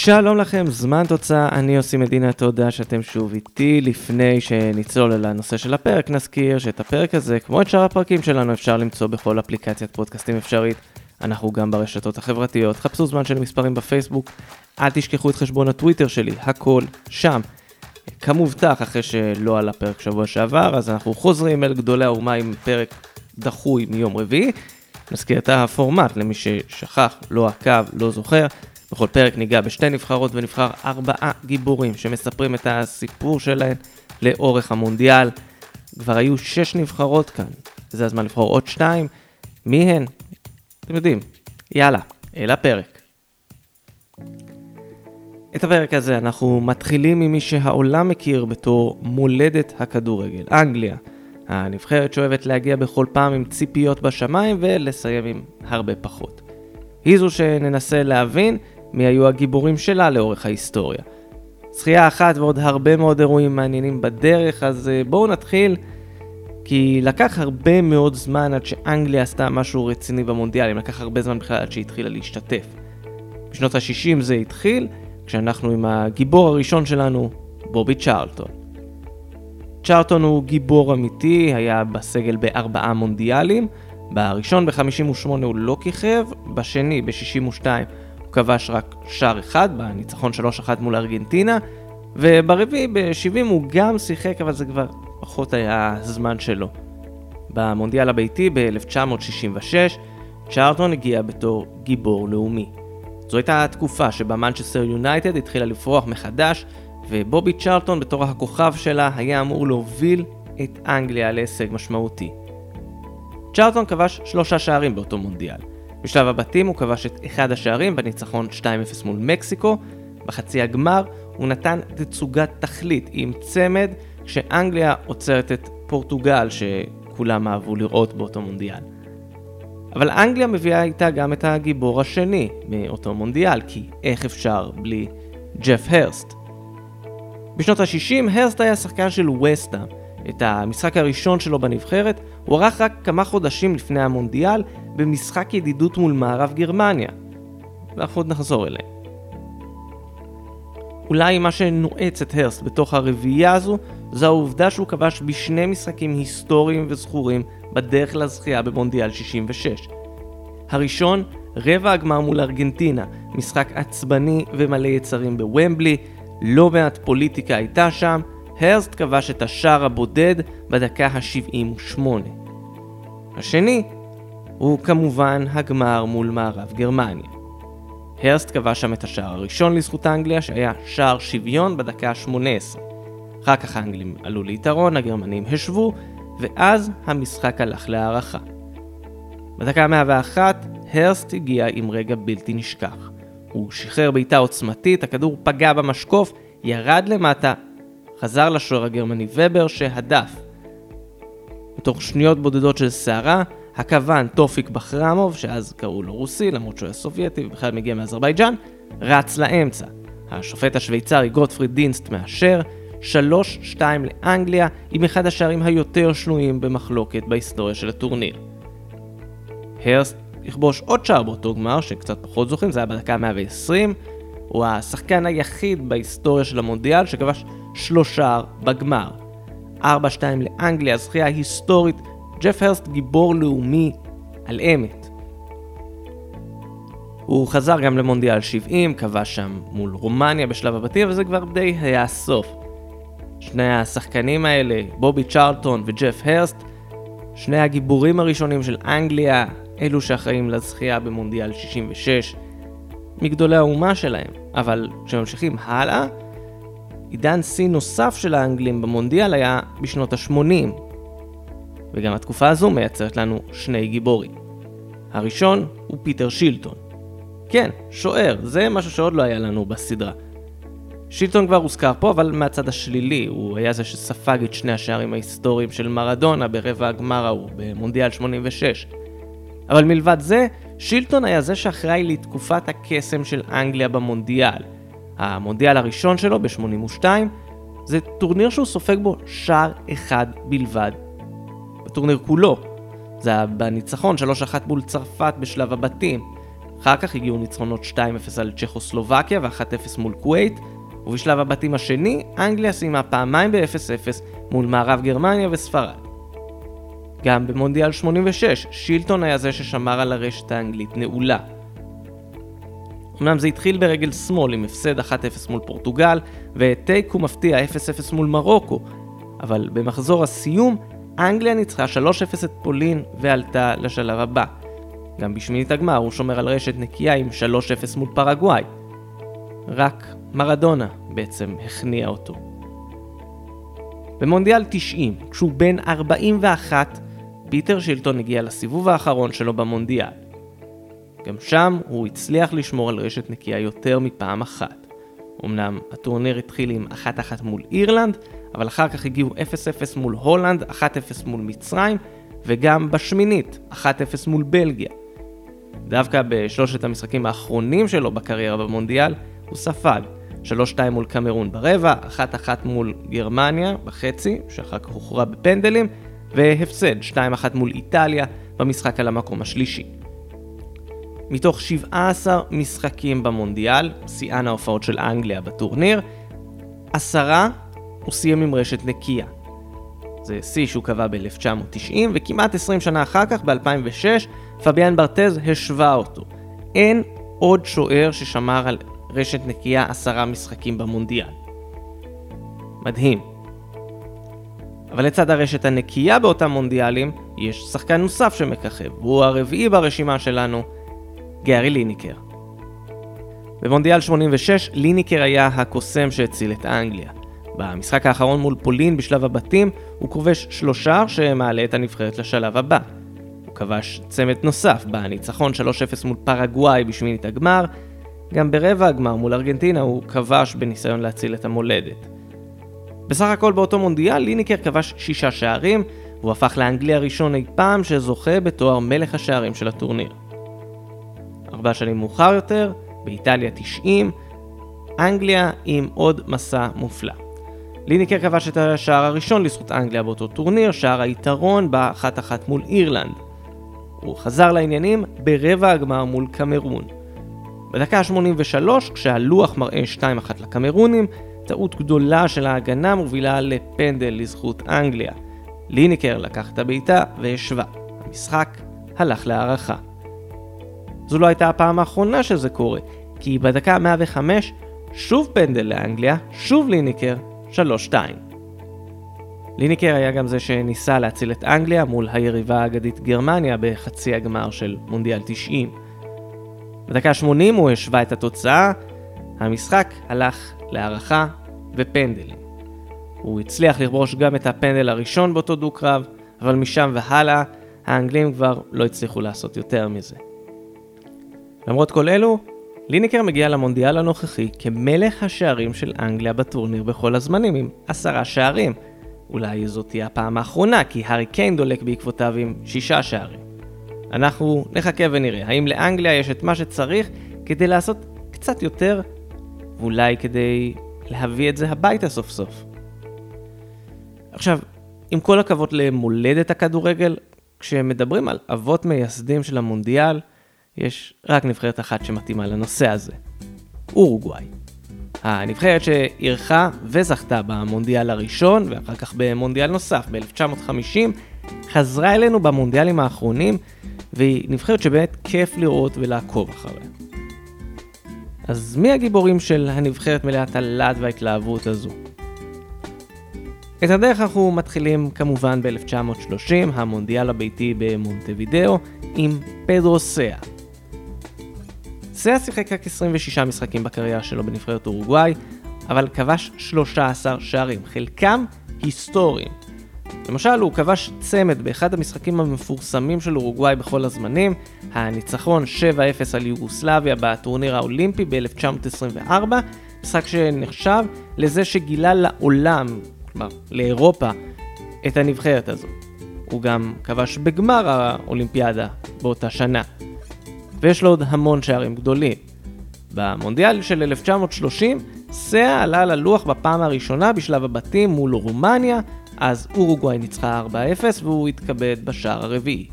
שלום לכם, זמן תוצאה, אני יוסי מדינה, תודה שאתם שוב איתי. לפני שנצלול אל הנושא של הפרק, נזכיר שאת הפרק הזה, כמו את שאר הפרקים שלנו, אפשר למצוא בכל אפליקציית פודקאסטים אפשרית. אנחנו גם ברשתות החברתיות, חפשו זמן של מספרים בפייסבוק, אל תשכחו את חשבון הטוויטר שלי, הכל שם. כמובטח, אחרי שלא עלה פרק שבוע שעבר, אז אנחנו חוזרים אל גדולי האומה עם פרק דחוי מיום רביעי. נזכיר את הפורמט למי ששכח, לא עקב, לא זוכר. בכל פרק ניגע בשתי נבחרות ונבחר ארבעה גיבורים שמספרים את הסיפור שלהם לאורך המונדיאל. כבר היו שש נבחרות כאן, זה הזמן לבחור עוד שתיים. מי הן? אתם יודעים. יאללה, אל הפרק. את הפרק הזה אנחנו מתחילים ממי שהעולם מכיר בתור מולדת הכדורגל, אנגליה. הנבחרת שאוהבת להגיע בכל פעם עם ציפיות בשמיים ולסיים עם הרבה פחות. היא זו שננסה להבין מי היו הגיבורים שלה לאורך ההיסטוריה. זכייה אחת ועוד הרבה מאוד אירועים מעניינים בדרך, אז אה, בואו נתחיל, כי לקח הרבה מאוד זמן עד שאנגליה עשתה משהו רציני במונדיאלים, לקח הרבה זמן בכלל עד שהיא התחילה להשתתף. בשנות ה-60 זה התחיל, כשאנחנו עם הגיבור הראשון שלנו, בובי צ'רלטון. צ'רלטון הוא גיבור אמיתי, היה בסגל בארבעה מונדיאלים, בראשון ב-58 הוא לא כיכב, בשני ב-62 הוא כבש רק שער אחד בניצחון 3-1 מול ארגנטינה, וברביעי ב-70 הוא גם שיחק, אבל זה כבר פחות היה הזמן שלו. במונדיאל הביתי ב-1966, צ'ארטון הגיע בתור גיבור לאומי. זו הייתה התקופה שבה מנצ'סטר יונייטד התחילה לפרוח מחדש, ובובי צ'ארטון בתור הכוכב שלה היה אמור להוביל את אנגליה להישג משמעותי. צ'ארטון כבש שלושה שערים באותו מונדיאל. בשלב הבתים הוא כבש את אחד השערים בניצחון 2-0 מול מקסיקו. בחצי הגמר הוא נתן תצוגת תכלית עם צמד, כשאנגליה עוצרת את פורטוגל שכולם אהבו לראות באותו מונדיאל. אבל אנגליה מביאה איתה גם את הגיבור השני מאותו מונדיאל, כי איך אפשר בלי ג'ף הרסט? בשנות ה-60 הרסט היה שחקן של וסטה. את המשחק הראשון שלו בנבחרת הוא ערך רק כמה חודשים לפני המונדיאל במשחק ידידות מול מערב גרמניה. ואנחנו עוד נחזור אליהם. אולי מה שנועץ את הרסט בתוך הרביעייה הזו, זו העובדה שהוא כבש בשני משחקים היסטוריים וזכורים בדרך לזכייה במונדיאל 66. הראשון, רבע הגמר מול ארגנטינה, משחק עצבני ומלא יצרים בוומבלי, לא מעט פוליטיקה הייתה שם, הרסט כבש את השער הבודד בדקה ה-78. השני הוא כמובן הגמר מול מערב גרמניה. הרסט כבש שם את השער הראשון לזכות אנגליה, שהיה שער שוויון בדקה ה-18. אחר כך האנגלים עלו ליתרון, הגרמנים השוו, ואז המשחק הלך להערכה. בדקה ה-101, הרסט הגיע עם רגע בלתי נשכח. הוא שחרר בעיטה עוצמתית, הכדור פגע במשקוף, ירד למטה, חזר לשוער הגרמני ובר שהדף. בתוך שניות בודדות של סערה, הקוון תופיק בחרמוב, שאז קראו לו רוסי, למרות שהוא היה סובייטי ובכלל מגיע מאזרבייג'אן, רץ לאמצע. השופט השוויצרי גוטפריד דינסט מאשר, 3-2 לאנגליה, עם אחד השערים היותר שנויים במחלוקת בהיסטוריה של הטורניר. הרסט יכבוש עוד שער באותו גמר, שקצת פחות זוכרים, זה היה בדקה 120. הוא השחקן היחיד בהיסטוריה של המונדיאל שכבש שלושה בגמר. 4-2 לאנגליה, זכייה היסטורית, ג'ף הרסט גיבור לאומי על אמת. הוא חזר גם למונדיאל 70, כבש שם מול רומניה בשלב הבתים, וזה כבר די היה הסוף. שני השחקנים האלה, בובי צ'רלטון וג'ף הרסט, שני הגיבורים הראשונים של אנגליה, אלו שאחראים לזכייה במונדיאל 66, מגדולי האומה שלהם. אבל כשממשיכים הלאה, עידן שיא נוסף של האנגלים במונדיאל היה בשנות ה-80. וגם התקופה הזו מייצרת לנו שני גיבורים. הראשון הוא פיטר שילטון. כן, שוער, זה משהו שעוד לא היה לנו בסדרה. שילטון כבר הוזכר פה, אבל מהצד השלילי, הוא היה זה שספג את שני השערים ההיסטוריים של מרדונה ברבע הגמר ההוא, במונדיאל 86. אבל מלבד זה, שילטון היה זה שאחראי לתקופת הקסם של אנגליה במונדיאל. המונדיאל הראשון שלו ב-82 זה טורניר שהוא סופג בו שער אחד בלבד. בטורניר כולו. זה היה בניצחון 3-1 מול צרפת בשלב הבתים. אחר כך הגיעו ניצחונות 2-0 על צ'כוסלובקיה ו-1-0 מול כווית, ובשלב הבתים השני, אנגליה סיימה פעמיים ב-0-0 מול מערב גרמניה וספרד. גם במונדיאל 86, שילטון היה זה ששמר על הרשת האנגלית נעולה. אמנם זה התחיל ברגל שמאל עם הפסד 1-0 מול פורטוגל ותיקו מפתיע 0-0 מול מרוקו, אבל במחזור הסיום אנגליה ניצחה 3-0 את פולין ועלתה לשלב הבא. גם בשמינית הגמר הוא שומר על רשת נקייה עם 3-0 מול פרגוואי. רק מרדונה בעצם הכניע אותו. במונדיאל 90, כשהוא בן 41, פיטר שילטון הגיע לסיבוב האחרון שלו במונדיאל. גם שם הוא הצליח לשמור על רשת נקייה יותר מפעם אחת. אמנם הטורניר התחיל עם 1-1 מול אירלנד, אבל אחר כך הגיעו 0-0 מול הולנד, 1-0 מול מצרים, וגם בשמינית, 1-0 מול בלגיה. דווקא בשלושת המשחקים האחרונים שלו בקריירה במונדיאל, הוא ספג 3-2 מול קמרון ברבע, 1-1 מול גרמניה בחצי, שאחר כך הוכרע בפנדלים, והפסד 2-1 מול איטליה במשחק על המקום השלישי. מתוך 17 משחקים במונדיאל, שיאן ההופעות של אנגליה בטורניר, עשרה הוא סיים עם רשת נקייה. זה שיא שהוא קבע ב-1990, וכמעט 20 שנה אחר כך, ב-2006, פביאן ברטז השווה אותו. אין עוד שוער ששמר על רשת נקייה עשרה משחקים במונדיאל. מדהים. אבל לצד הרשת הנקייה באותם מונדיאלים, יש שחקן נוסף שמככב, והוא הרביעי ברשימה שלנו, גארי ליניקר. במונדיאל 86, ליניקר היה הקוסם שהציל את אנגליה. במשחק האחרון מול פולין בשלב הבתים, הוא כובש שלושה שמעלה את הנבחרת לשלב הבא. הוא כבש צמד נוסף בניצחון 3-0 מול פרגוואי בשמינית הגמר, גם ברבע הגמר מול ארגנטינה הוא כבש בניסיון להציל את המולדת. בסך הכל באותו מונדיאל ליניקר כבש שישה שערים, והוא הפך לאנגלי הראשון אי פעם שזוכה בתואר מלך השערים של הטורניר. ארבע שנים מאוחר יותר, באיטליה 90, אנגליה עם עוד מסע מופלא. ליניקר כבש את השער הראשון לזכות אנגליה באותו טורניר, שער היתרון באחת אחת מול אירלנד. הוא חזר לעניינים ברבע הגמר מול קמרון. בדקה ה-83, כשהלוח מראה 2-1 לקמרונים, טעות גדולה של ההגנה מובילה לפנדל לזכות אנגליה. ליניקר לקח את הבעיטה והשווה. המשחק הלך להערכה. זו לא הייתה הפעם האחרונה שזה קורה, כי בדקה 105 שוב פנדל לאנגליה, שוב ליניקר, 3-2. ליניקר היה גם זה שניסה להציל את אנגליה מול היריבה האגדית גרמניה בחצי הגמר של מונדיאל 90. בדקה 80 הוא השווה את התוצאה, המשחק הלך להערכה ופנדלים. הוא הצליח לכבוש גם את הפנדל הראשון באותו דו-קרב, אבל משם והלאה האנגלים כבר לא הצליחו לעשות יותר מזה. למרות כל אלו, ליניקר מגיע למונדיאל הנוכחי כמלך השערים של אנגליה בטורניר בכל הזמנים, עם עשרה שערים. אולי זאת תהיה הפעם האחרונה, כי הארי קיין דולק בעקבותיו עם שישה שערים. אנחנו נחכה ונראה האם לאנגליה יש את מה שצריך כדי לעשות קצת יותר, ואולי כדי להביא את זה הביתה סוף סוף. עכשיו, עם כל הכבוד למולדת הכדורגל, כשמדברים על אבות מייסדים של המונדיאל, יש רק נבחרת אחת שמתאימה לנושא הזה, אורוגוואי. הנבחרת שאירחה וזכתה במונדיאל הראשון, ואחר כך במונדיאל נוסף ב-1950, חזרה אלינו במונדיאלים האחרונים, והיא נבחרת שבאמת כיף לראות ולעקוב אחריה. אז מי הגיבורים של הנבחרת מלאת הלהט וההתלהבות הזו? את הדרך אנחנו מתחילים כמובן ב-1930, המונדיאל הביתי במונטווידאו, עם פדרו סאה. סאה שיחק רק 26 משחקים בקריירה שלו בנבחרת אורוגוואי, אבל כבש 13 שערים, חלקם היסטוריים. למשל, הוא כבש צמד באחד המשחקים המפורסמים של אורוגוואי בכל הזמנים, הניצחון 7-0 על יוגוסלביה בטורניר האולימפי ב-1924, משחק שנחשב לזה שגילה לעולם, כלומר לאירופה, את הנבחרת הזו. הוא גם כבש בגמר האולימפיאדה באותה שנה. ויש לו עוד המון שערים גדולים. במונדיאל של 1930, סאה עלה ללוח בפעם הראשונה בשלב הבתים מול רומניה, אז אורוגוואי ניצחה 4-0 והוא התכבד בשער הרביעי.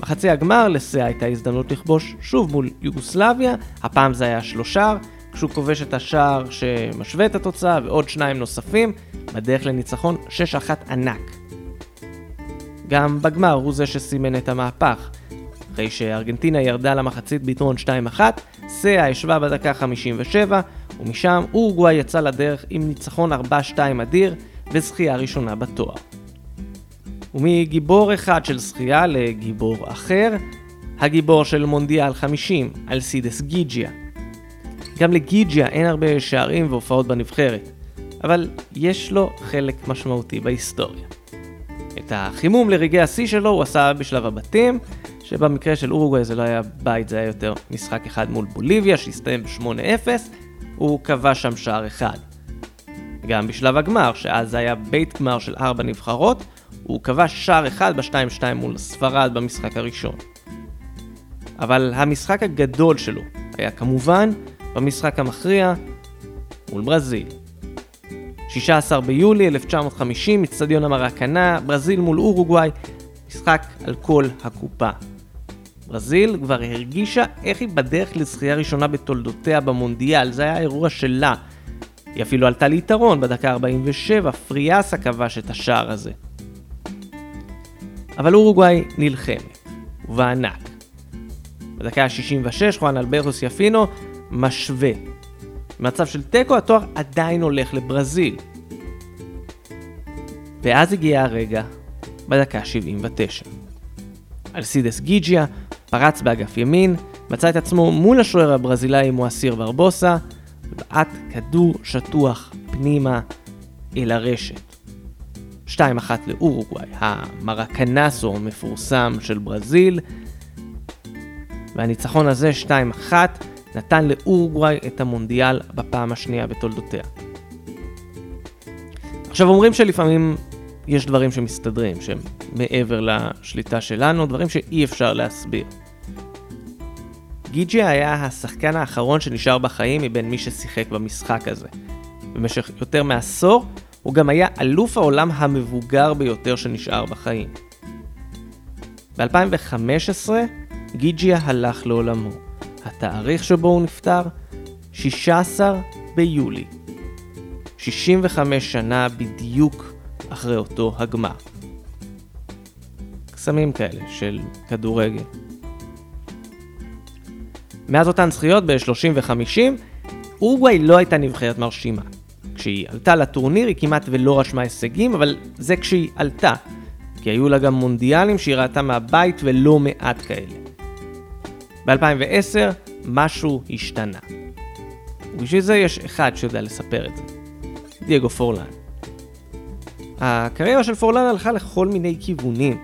בחצי הגמר לסאה הייתה הזדמנות לכבוש שוב מול יוגוסלביה, הפעם זה היה שלושה, כשהוא כובש את השער שמשווה את התוצאה ועוד שניים נוספים, בדרך לניצחון 6-1 ענק. גם בגמר הוא זה שסימן את המהפך. אחרי שארגנטינה ירדה למחצית ביתרון 2-1, סאה ישבה בדקה 57, ומשם אורוגוואי יצא לדרך עם ניצחון 4-2 אדיר וזכייה ראשונה בתואר. ומגיבור אחד של זכייה לגיבור אחר, הגיבור של מונדיאל 50, אלסידס גיג'יה. גם לגיג'יה אין הרבה שערים והופעות בנבחרת, אבל יש לו חלק משמעותי בהיסטוריה. את החימום לרגעי השיא שלו הוא עשה בשלב הבתים, שבמקרה של אורוגוואי זה לא היה בית, זה היה יותר משחק אחד מול בוליביה שהסתיים ב-8-0, הוא כבש שם שער אחד. גם בשלב הגמר, שאז היה בית גמר של ארבע נבחרות, הוא כבש שער אחד ב-2-2 מול ספרד במשחק הראשון. אבל המשחק הגדול שלו היה כמובן במשחק המכריע מול ברזיל. 16 ביולי 1950, אצטדיון המרקנה, ברזיל מול אורוגוואי, משחק על כל הקופה. ברזיל כבר הרגישה איך היא בדרך לזכייה ראשונה בתולדותיה במונדיאל, זה היה האירוע שלה. היא אפילו עלתה ליתרון בדקה 47, פריאסה כבש את השער הזה. אבל אורוגוואי נלחמת, ובענק. בדקה ה-66 חואן אלברטוס יפינו משווה. במצב של תיקו התואר עדיין הולך לברזיל. ואז הגיע הרגע, בדקה 79. אלסידס גיג'יה פרץ באגף ימין, מצא את עצמו מול השוער הברזילאי מואסיר ברבוסה, ובעט כדור שטוח פנימה אל הרשת. 2-1 לאורוגוואי, המרקנסו המפורסם של ברזיל, והניצחון הזה, 2-1, נתן לאורוגוואי את המונדיאל בפעם השנייה בתולדותיה. עכשיו אומרים שלפעמים יש דברים שמסתדרים, שהם מעבר לשליטה שלנו, דברים שאי אפשר להסביר. גיג'י היה השחקן האחרון שנשאר בחיים מבין מי ששיחק במשחק הזה. במשך יותר מעשור הוא גם היה אלוף העולם המבוגר ביותר שנשאר בחיים. ב-2015 גיג'יה הלך לעולמו. התאריך שבו הוא נפטר? 16 ביולי. 65 שנה בדיוק אחרי אותו הגמר. קסמים כאלה של כדורגל. מאז אותן זכיות ב-30 ו-50, אורוגוואי לא הייתה נבחרת מרשימה. כשהיא עלתה לטורניר היא כמעט ולא רשמה הישגים, אבל זה כשהיא עלתה. כי היו לה גם מונדיאלים שהיא ראתה מהבית ולא מעט כאלה. ב-2010 משהו השתנה. ובשביל זה יש אחד שיודע לספר את זה. דייגו פורלן. הקריירה של פורלן הלכה לכל מיני כיוונים.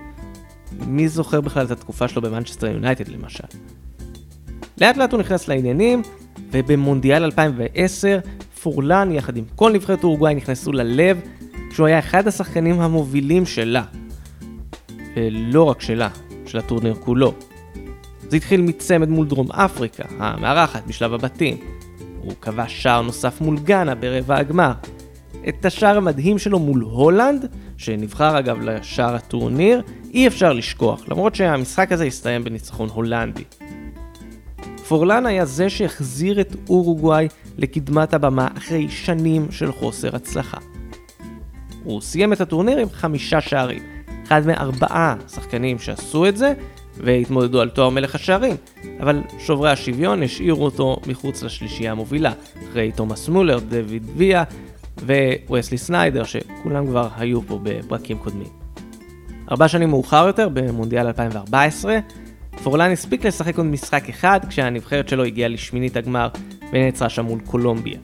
מי זוכר בכלל את התקופה שלו במנצ'סטר יונייטד למשל? לאט לאט הוא נכנס לעניינים, ובמונדיאל 2010 פורלן יחד עם כל נבחרת אורוגוואי נכנסו ללב, כשהוא היה אחד השחקנים המובילים שלה. ולא רק שלה, של הטורניר כולו. זה התחיל מצמד מול דרום אפריקה, המארחת בשלב הבתים. הוא כבש שער נוסף מול גאנה ברבע הגמר. את השער המדהים שלו מול הולנד, שנבחר אגב לשער הטורניר, אי אפשר לשכוח, למרות שהמשחק הזה הסתיים בניצחון הולנדי. פורלן היה זה שהחזיר את אורוגוואי לקדמת הבמה אחרי שנים של חוסר הצלחה. הוא סיים את הטורניר עם חמישה שערים, אחד מארבעה שחקנים שעשו את זה, והתמודדו על תואר מלך השערים, אבל שוברי השוויון השאירו אותו מחוץ לשלישייה המובילה, אחרי תומאס מולר, דויד ויה וווסלי סניידר, שכולם כבר היו פה בפרקים קודמים. ארבע שנים מאוחר יותר, במונדיאל 2014, פורלן הספיק לשחק עוד משחק אחד כשהנבחרת שלו הגיעה לשמינית הגמר ונעצרה שם מול קולומביה.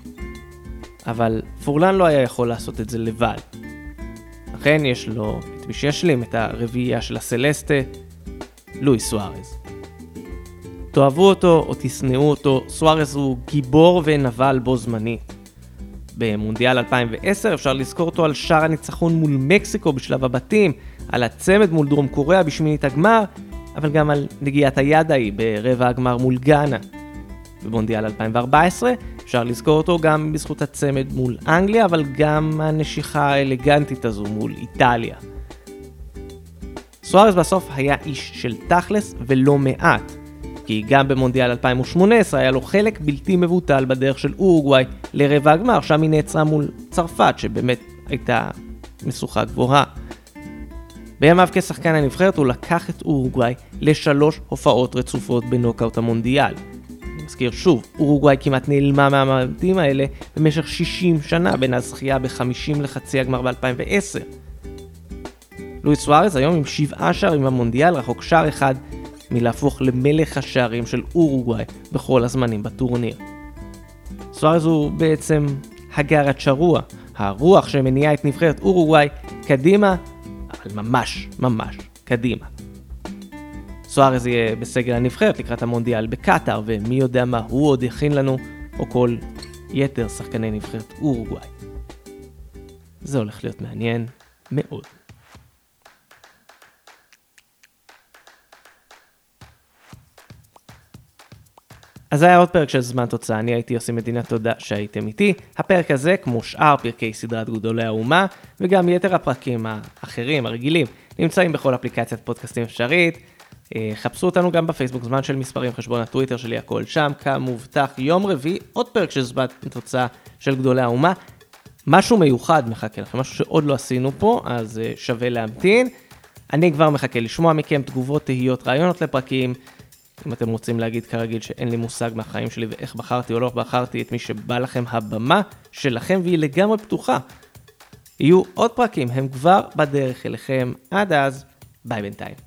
אבל פורלן לא היה יכול לעשות את זה לבד. אכן יש לו את מי שישלים את הרביעייה של הסלסטה, לואי סוארז. תאהבו אותו או תשנאו אותו, סוארז הוא גיבור ונבל בו זמנית. במונדיאל 2010 אפשר לזכור אותו על שער הניצחון מול מקסיקו בשלב הבתים, על הצמד מול דרום קוריאה בשמינית הגמר, אבל גם על נגיעת היד ההיא ברבע הגמר מול גאנה. במונדיאל 2014 אפשר לזכור אותו גם בזכות הצמד מול אנגליה, אבל גם הנשיכה האלגנטית הזו מול איטליה. סוארז בסוף היה איש של תכלס ולא מעט, כי גם במונדיאל 2018 היה לו חלק בלתי מבוטל בדרך של אורוגוואי לרבע הגמר, שם היא נעצרה מול צרפת, שבאמת הייתה משוכה גבוהה. בימיו כשחקן הנבחרת הוא לקח את אורוגוואי לשלוש הופעות רצופות בנוקאוט המונדיאל. אני מזכיר שוב, אורוגוואי כמעט נעלמה מהמעמדים האלה במשך 60 שנה בין הזכייה ב-50 לחצי הגמר ב-2010. לואיס סוארז היום עם שבעה שערים במונדיאל, רחוק שער אחד מלהפוך למלך השערים של אורוגוואי בכל הזמנים בטורניר. סוארז הוא בעצם הגר הצ'רוע, הרוח שמניעה את נבחרת אורוגוואי קדימה, אבל ממש ממש קדימה. סוארז יהיה בסגל הנבחרת לקראת המונדיאל בקטאר, ומי יודע מה הוא עוד יכין לנו, או כל יתר שחקני נבחרת אורוגוואי. זה הולך להיות מעניין מאוד. אז זה היה עוד פרק של זמן תוצאה, אני הייתי עושה מדינה תודה שהייתם איתי. הפרק הזה, כמו שאר פרקי סדרת גדולי האומה, וגם יתר הפרקים האחרים, הרגילים, נמצאים בכל אפליקציית פודקאסטים אפשרית. אה, חפשו אותנו גם בפייסבוק, זמן של מספרים, חשבון הטוויטר שלי, הכל שם, כמובטח, יום רביעי, עוד פרק של זמן תוצאה של גדולי האומה. משהו מיוחד מחכה לכם, משהו שעוד לא עשינו פה, אז אה, שווה להמתין. אני כבר מחכה לשמוע מכם תגובות, תהיות, רעיונות לפרקים. אם אתם רוצים להגיד כרגיל שאין לי מושג מהחיים שלי ואיך בחרתי או לא בחרתי את מי שבא לכם, הבמה שלכם והיא לגמרי פתוחה. יהיו עוד פרקים, הם כבר בדרך אליכם. עד אז, ביי בינתיים.